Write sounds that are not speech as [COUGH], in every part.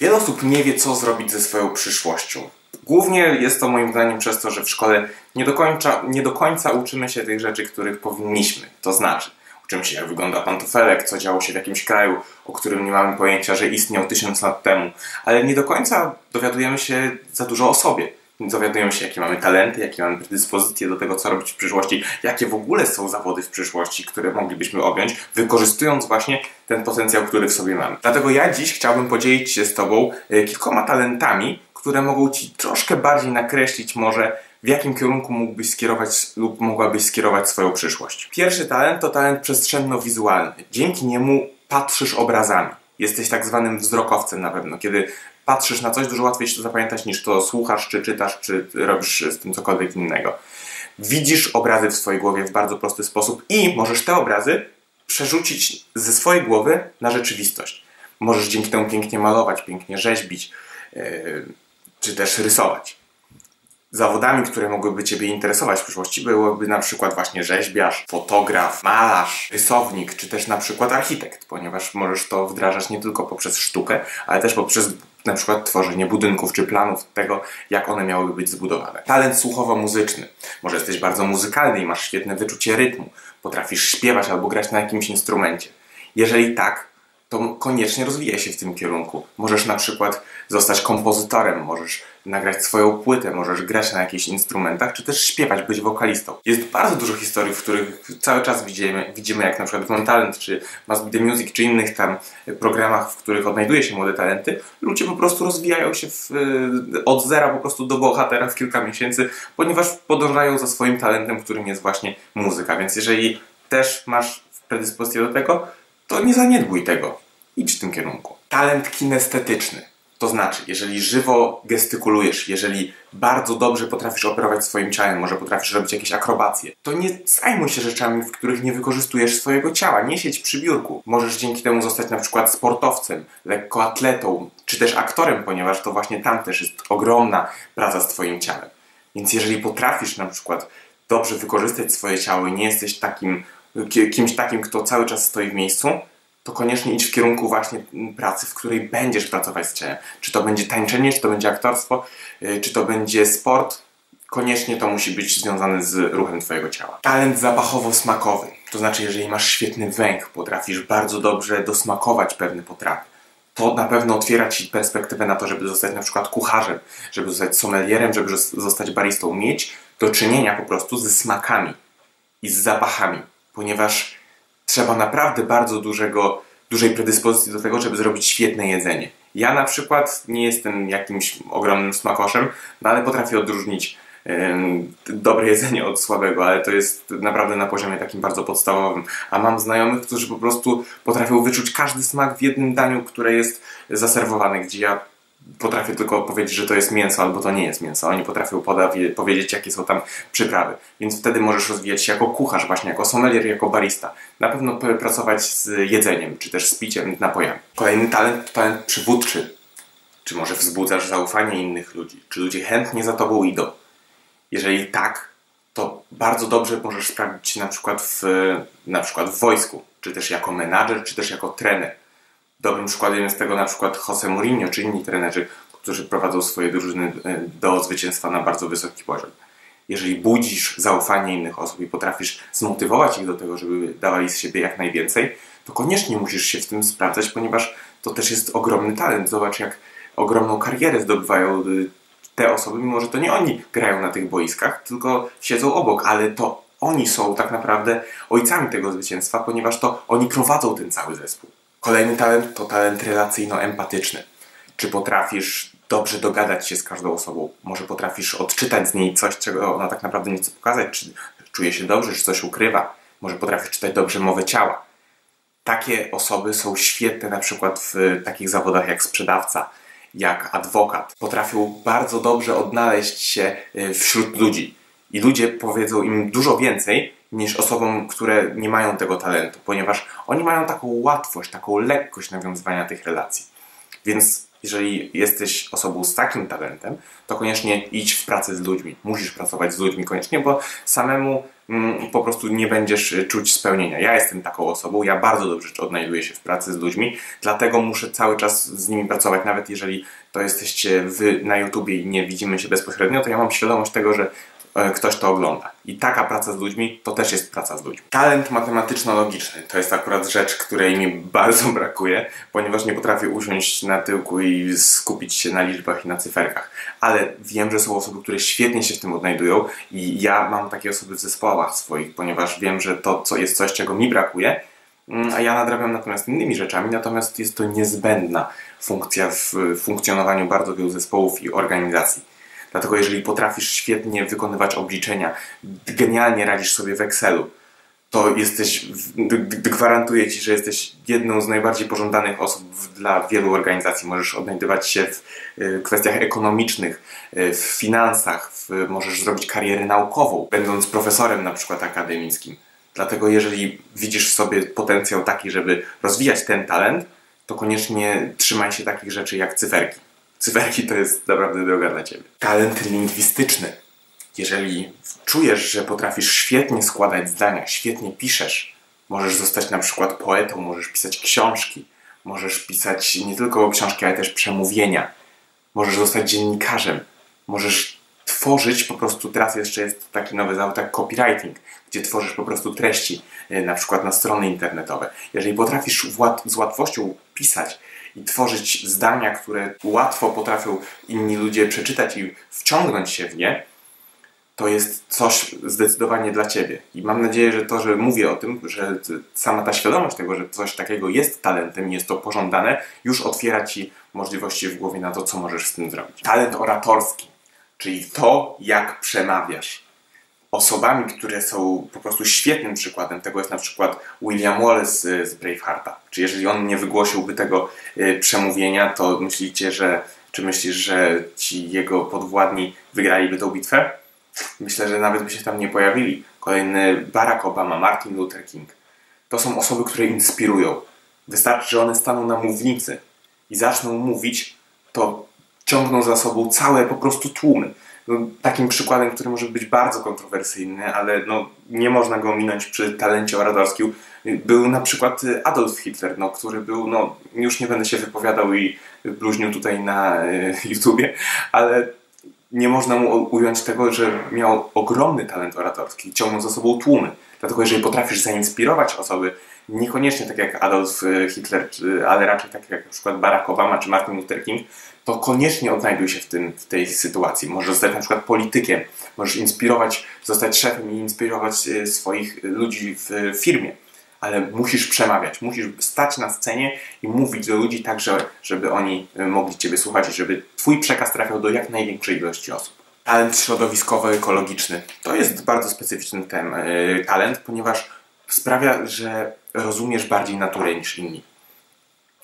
Wiele osób nie wie, co zrobić ze swoją przyszłością. Głównie jest to moim zdaniem przez to, że w szkole nie do końca, nie do końca uczymy się tych rzeczy, których powinniśmy. To znaczy, uczymy się, jak wygląda pantofelek, co działo się w jakimś kraju, o którym nie mamy pojęcia, że istniał tysiąc lat temu, ale nie do końca dowiadujemy się za dużo o sobie. Dowiadujemy się, jakie mamy talenty, jakie mamy predyspozycje do tego, co robić w przyszłości, jakie w ogóle są zawody w przyszłości, które moglibyśmy objąć, wykorzystując właśnie ten potencjał, który w sobie mamy. Dlatego ja dziś chciałbym podzielić się z Tobą e, kilkoma talentami, które mogą Ci troszkę bardziej nakreślić może w jakim kierunku mógłbyś skierować lub mogłabyś skierować swoją przyszłość. Pierwszy talent to talent przestrzenno-wizualny. Dzięki niemu patrzysz obrazami. Jesteś tak zwanym wzrokowcem na pewno. Kiedy patrzysz na coś, dużo łatwiej się to zapamiętać niż to słuchasz, czy czytasz, czy robisz z tym cokolwiek innego. Widzisz obrazy w swojej głowie w bardzo prosty sposób i możesz te obrazy przerzucić ze swojej głowy na rzeczywistość. Możesz dzięki temu pięknie malować, pięknie rzeźbić, yy, czy też rysować zawodami, które mogłyby Ciebie interesować w przyszłości, byłoby na przykład właśnie rzeźbiarz, fotograf, malarz, rysownik, czy też na przykład architekt, ponieważ możesz to wdrażać nie tylko poprzez sztukę, ale też poprzez na przykład tworzenie budynków czy planów tego, jak one miałyby być zbudowane. Talent słuchowo-muzyczny. Może jesteś bardzo muzykalny i masz świetne wyczucie rytmu, potrafisz śpiewać albo grać na jakimś instrumencie. Jeżeli tak, to koniecznie rozwijaj się w tym kierunku. Możesz na przykład zostać kompozytorem, możesz nagrać swoją płytę, możesz grać na jakichś instrumentach, czy też śpiewać, być wokalistą. Jest bardzo dużo historii, w których cały czas widzimy, widzimy jak na przykład One Talent, czy Must The Music, czy innych tam programach, w których odnajduje się młode talenty, ludzie po prostu rozwijają się w, od zera po prostu do bohatera w kilka miesięcy, ponieważ podążają za swoim talentem, którym jest właśnie muzyka. Więc jeżeli też masz predyspozycję do tego, to nie zaniedbuj tego. Idź w tym kierunku. Talent kinestetyczny. To znaczy, jeżeli żywo gestykulujesz, jeżeli bardzo dobrze potrafisz operować swoim ciałem, może potrafisz robić jakieś akrobacje, to nie zajmuj się rzeczami, w których nie wykorzystujesz swojego ciała. Nie siedź przy biurku. Możesz dzięki temu zostać na przykład sportowcem, lekkoatletą, czy też aktorem, ponieważ to właśnie tam też jest ogromna praca z twoim ciałem. Więc jeżeli potrafisz na przykład dobrze wykorzystać swoje ciało i nie jesteś takim kimś takim, kto cały czas stoi w miejscu, to koniecznie idź w kierunku właśnie pracy, w której będziesz pracować z ciałem. Czy to będzie tańczenie, czy to będzie aktorstwo, y, czy to będzie sport, koniecznie to musi być związane z ruchem Twojego ciała. Talent zapachowo-smakowy. To znaczy, jeżeli masz świetny węch, potrafisz bardzo dobrze dosmakować pewne potrawy, to na pewno otwiera Ci perspektywę na to, żeby zostać na przykład kucharzem, żeby zostać sommelierem, żeby zostać baristą. Mieć do czynienia po prostu ze smakami i z zapachami ponieważ trzeba naprawdę bardzo dużego, dużej predyspozycji do tego, żeby zrobić świetne jedzenie. Ja na przykład nie jestem jakimś ogromnym smakoszem, no ale potrafię odróżnić dobre jedzenie od słabego, ale to jest naprawdę na poziomie takim bardzo podstawowym. A mam znajomych, którzy po prostu potrafią wyczuć każdy smak w jednym daniu, które jest zaserwowane, gdzie ja potrafię tylko powiedzieć, że to jest mięso albo to nie jest mięso. Oni potrafią powiedzieć, jakie są tam przyprawy. Więc wtedy możesz rozwijać się jako kucharz, właśnie jako sommelier, jako barista. Na pewno pracować z jedzeniem, czy też z piciem, napojami. Kolejny talent to talent przywódczy. Czy może wzbudzasz zaufanie innych ludzi? Czy ludzie chętnie za tobą idą? Jeżeli tak, to bardzo dobrze możesz sprawdzić się na przykład w, na przykład w wojsku, czy też jako menadżer, czy też jako trener Dobrym przykładem jest tego na przykład Jose Mourinho czy inni trenerzy, którzy prowadzą swoje drużyny e, do zwycięstwa na bardzo wysoki poziom. Jeżeli budzisz zaufanie innych osób i potrafisz zmotywować ich do tego, żeby dawali z siebie jak najwięcej, to koniecznie musisz się w tym sprawdzać, ponieważ to też jest ogromny talent. Zobacz, jak ogromną karierę zdobywają y, te osoby, mimo że to nie oni grają na tych boiskach, tylko siedzą obok, ale to oni są tak naprawdę ojcami tego zwycięstwa, ponieważ to oni prowadzą ten cały zespół. Kolejny talent to talent relacyjno-empatyczny. Czy potrafisz dobrze dogadać się z każdą osobą? Może potrafisz odczytać z niej coś, czego ona tak naprawdę nie chce pokazać? Czy czuje się dobrze, czy coś ukrywa? Może potrafisz czytać dobrze mowę ciała? Takie osoby są świetne na przykład w takich zawodach jak sprzedawca, jak adwokat. Potrafią bardzo dobrze odnaleźć się y, wśród ludzi. I ludzie powiedzą im dużo więcej niż osobom, które nie mają tego talentu, ponieważ oni mają taką łatwość, taką lekkość nawiązywania tych relacji. Więc jeżeli jesteś osobą z takim talentem, to koniecznie idź w pracę z ludźmi. Musisz pracować z ludźmi koniecznie, bo samemu mm, po prostu nie będziesz y, czuć spełnienia. Ja jestem taką osobą, ja bardzo dobrze odnajduję się w pracy z ludźmi, dlatego muszę cały czas z nimi pracować, nawet jeżeli to jesteście wy na YouTubie i nie widzimy się bezpośrednio, to ja mam świadomość tego, że E, ktoś to ogląda. I taka praca z ludźmi to też jest praca z ludźmi. Talent matematyczno-logiczny to jest akurat rzecz, której mi [LAUGHS] bardzo brakuje, ponieważ nie potrafię usiąść na tyłku i skupić się na liczbach i na cyferkach. Ale wiem, że są osoby, które świetnie się w tym odnajdują i ja mam takie osoby w zespołach swoich, ponieważ wiem, że to co jest coś, czego mi brakuje, mm, a ja nadrabiam natomiast innymi rzeczami, natomiast jest to niezbędna funkcja w funkcjonowaniu bardzo wielu zespołów i organizacji. Dlatego jeżeli potrafisz świetnie wykonywać obliczenia, genialnie radzisz sobie w Excelu, to jesteś, gwarantuję Ci, że jesteś jedną z najbardziej pożądanych osób dla wielu organizacji. Możesz odnajdywać się w y, kwestiach ekonomicznych, y, w finansach, w, możesz zrobić karierę naukową, będąc profesorem na przykład akademickim. Dlatego jeżeli widzisz w sobie potencjał taki, żeby rozwijać ten talent, to koniecznie trzymaj się takich rzeczy jak cyferki. Cyferki to jest naprawdę droga dla Ciebie. Talent lingwistyczny. Jeżeli czujesz, że potrafisz świetnie składać zdania, świetnie piszesz, możesz zostać na przykład poetą, możesz pisać książki, możesz pisać nie tylko książki, ale też przemówienia, możesz zostać dziennikarzem, możesz tworzyć po prostu, teraz jeszcze jest taki nowy zawód jak copywriting, gdzie tworzysz po prostu treści, e, na przykład na strony internetowe. Jeżeli potrafisz z łatwością pisać, tworzyć zdania, które łatwo potrafią inni ludzie przeczytać i wciągnąć się w nie, to jest coś zdecydowanie dla ciebie. I mam nadzieję, że to, że mówię o tym, że sama ta świadomość tego, że coś takiego jest talentem i jest to pożądane, już otwiera ci możliwości w głowie na to, co możesz z tym zrobić. Talent oratorski, czyli to, jak przemawiasz osobami, które są po prostu świetnym przykładem tego jest na przykład William Wallace z Bravehearta. Czy jeżeli on nie wygłosiłby tego y, przemówienia, to myślicie, że czy myślisz, że ci jego podwładni wygraliby tę bitwę? Myślę, że nawet by się tam nie pojawili. Kolejny Barack Obama, Martin Luther King. To są osoby, które inspirują. Wystarczy, że one staną na mównicy i zaczną mówić, to ciągną za sobą całe po prostu tłumy no, takim przykładem, który może być bardzo kontrowersyjny, ale no, nie można go minąć przy talencie oratorskim, był na przykład Adolf Hitler, no, który był, no, już nie będę się wypowiadał i bluźnił tutaj na y, YouTubie, ale nie można mu ująć tego, że miał ogromny talent oratorski, ciągnął za sobą tłumy. Dlatego jeżeli potrafisz zainspirować osoby, niekoniecznie tak jak Adolf y, Hitler, ale raczej tak jak na przykład Barack Obama czy Martin Luther King, to koniecznie odnajduj się w, tym, w tej sytuacji. Możesz zostać na przykład politykiem, możesz inspirować, zostać szefem i inspirować e, swoich ludzi w firmie, ale musisz przemawiać, musisz stać na scenie i mówić do ludzi tak, żeby oni e, mogli Ciebie słuchać i żeby Twój przekaz trafiał do jak największej ilości osób. Talent środowiskowo-ekologiczny to jest bardzo specyficzny ten, e, talent, ponieważ sprawia, że rozumiesz bardziej naturę niż inni.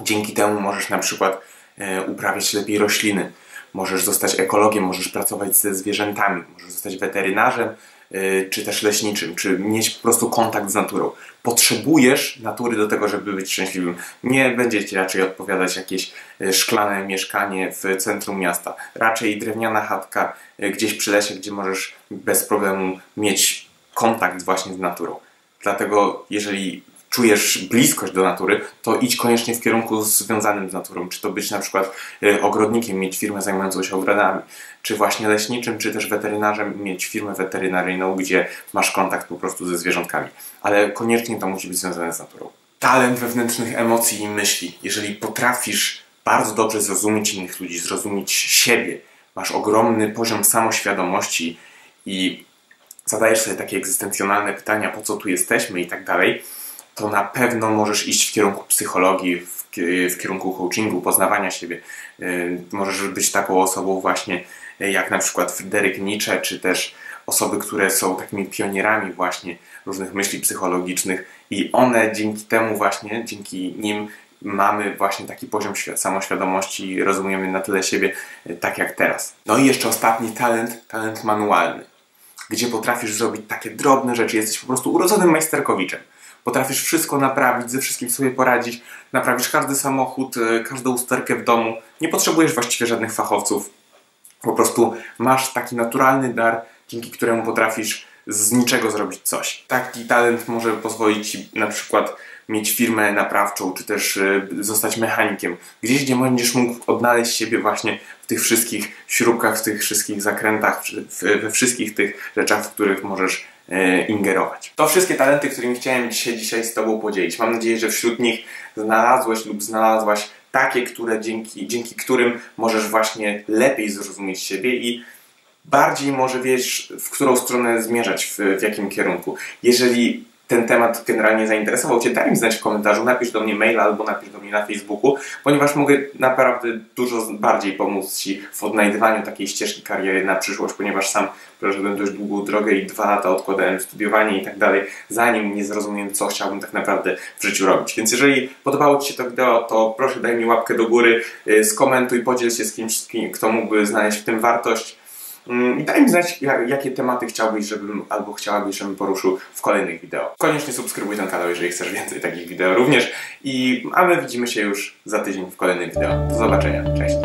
Dzięki temu możesz na przykład E, uprawiać lepiej rośliny. Możesz zostać ekologiem, możesz pracować ze zwierzętami, możesz zostać weterynarzem, e, czy też leśniczym, czy mieć po prostu kontakt z naturą. Potrzebujesz natury do tego, żeby być szczęśliwym. Nie będzie ci raczej odpowiadać jakieś e, szklane mieszkanie w centrum miasta. Raczej drewniana chatka gdzieś przy lesie, gdzie możesz bez problemu mieć kontakt właśnie z naturą. Dlatego jeżeli czujesz bliskość do natury, to idź koniecznie w kierunku związanym z naturą. Czy to być na przykład e, ogrodnikiem, mieć firmę zajmującą się ogrodami, czy właśnie leśniczym, czy też weterynarzem, mieć firmę weterynaryjną, gdzie masz kontakt po prostu ze zwierzątkami. Ale koniecznie to musi być związane z naturą. Talent wewnętrznych emocji i myśli. Jeżeli potrafisz bardzo dobrze zrozumieć innych ludzi, zrozumieć siebie, masz ogromny poziom samoświadomości i zadajesz sobie takie egzystencjonalne pytania, po co tu jesteśmy i tak dalej, to na pewno możesz iść w kierunku psychologii, w, w kierunku coachingu, poznawania siebie. Y, możesz być taką osobą właśnie y, jak na przykład Fryderyk Nietzsche, czy też osoby, które są takimi pionierami właśnie różnych myśli psychologicznych i one dzięki temu właśnie, dzięki nim mamy właśnie taki poziom samoświadomości i rozumiemy na tyle siebie y, tak jak teraz. No i jeszcze ostatni talent, talent manualny, gdzie potrafisz zrobić takie drobne rzeczy, jesteś po prostu urodzonym majsterkowiczem potrafisz wszystko naprawić, ze wszystkim sobie poradzić, naprawisz każdy samochód, y, każdą usterkę w domu, nie potrzebujesz właściwie żadnych fachowców. Po prostu masz taki naturalny dar, dzięki któremu potrafisz z niczego zrobić coś. Taki talent może pozwolić ci na przykład mieć firmę naprawczą, czy też y, zostać mechanikiem. Gdzieś, gdzie będziesz mógł odnaleźć siebie właśnie w tych wszystkich śrubkach, w tych wszystkich zakrętach, we wszystkich tych rzeczach, w których możesz y, ingerować. To wszystkie talenty, którymi chciałem się dzisiaj z Tobą podzielić. Mam nadzieję, że wśród nich znalazłeś lub znalazłaś takie, które dzięki, dzięki którym możesz właśnie lepiej zrozumieć siebie i bardziej może wiesz, w którą stronę zmierzać, w, w jakim kierunku. Jeżeli ten temat generalnie zainteresował Cię, daj mi znać w komentarzu, napisz do mnie maila albo napisz do mnie na Facebooku, ponieważ mogę naprawdę dużo bardziej pomóc Ci w odnajdywaniu takiej ścieżki kariery na przyszłość, ponieważ sam przeszedłem dość długą drogę i dwa lata odkładałem studiowanie i tak dalej, zanim nie zrozumiem, co chciałbym tak naprawdę w życiu robić. Więc jeżeli podobało Ci się to wideo, to proszę daj mi łapkę do góry, y, skomentuj, podziel się z kimś, kto mógłby znaleźć w tym wartość. Mm, I daj mi znać, jakie tematy chciałbyś, żebym albo chciałabyś, żebym poruszył w kolejnych wideo. Koniecznie subskrybuj ten kanał, jeżeli chcesz więcej takich wideo również. I, a my widzimy się już za tydzień w kolejnym wideo. Do zobaczenia. Cześć.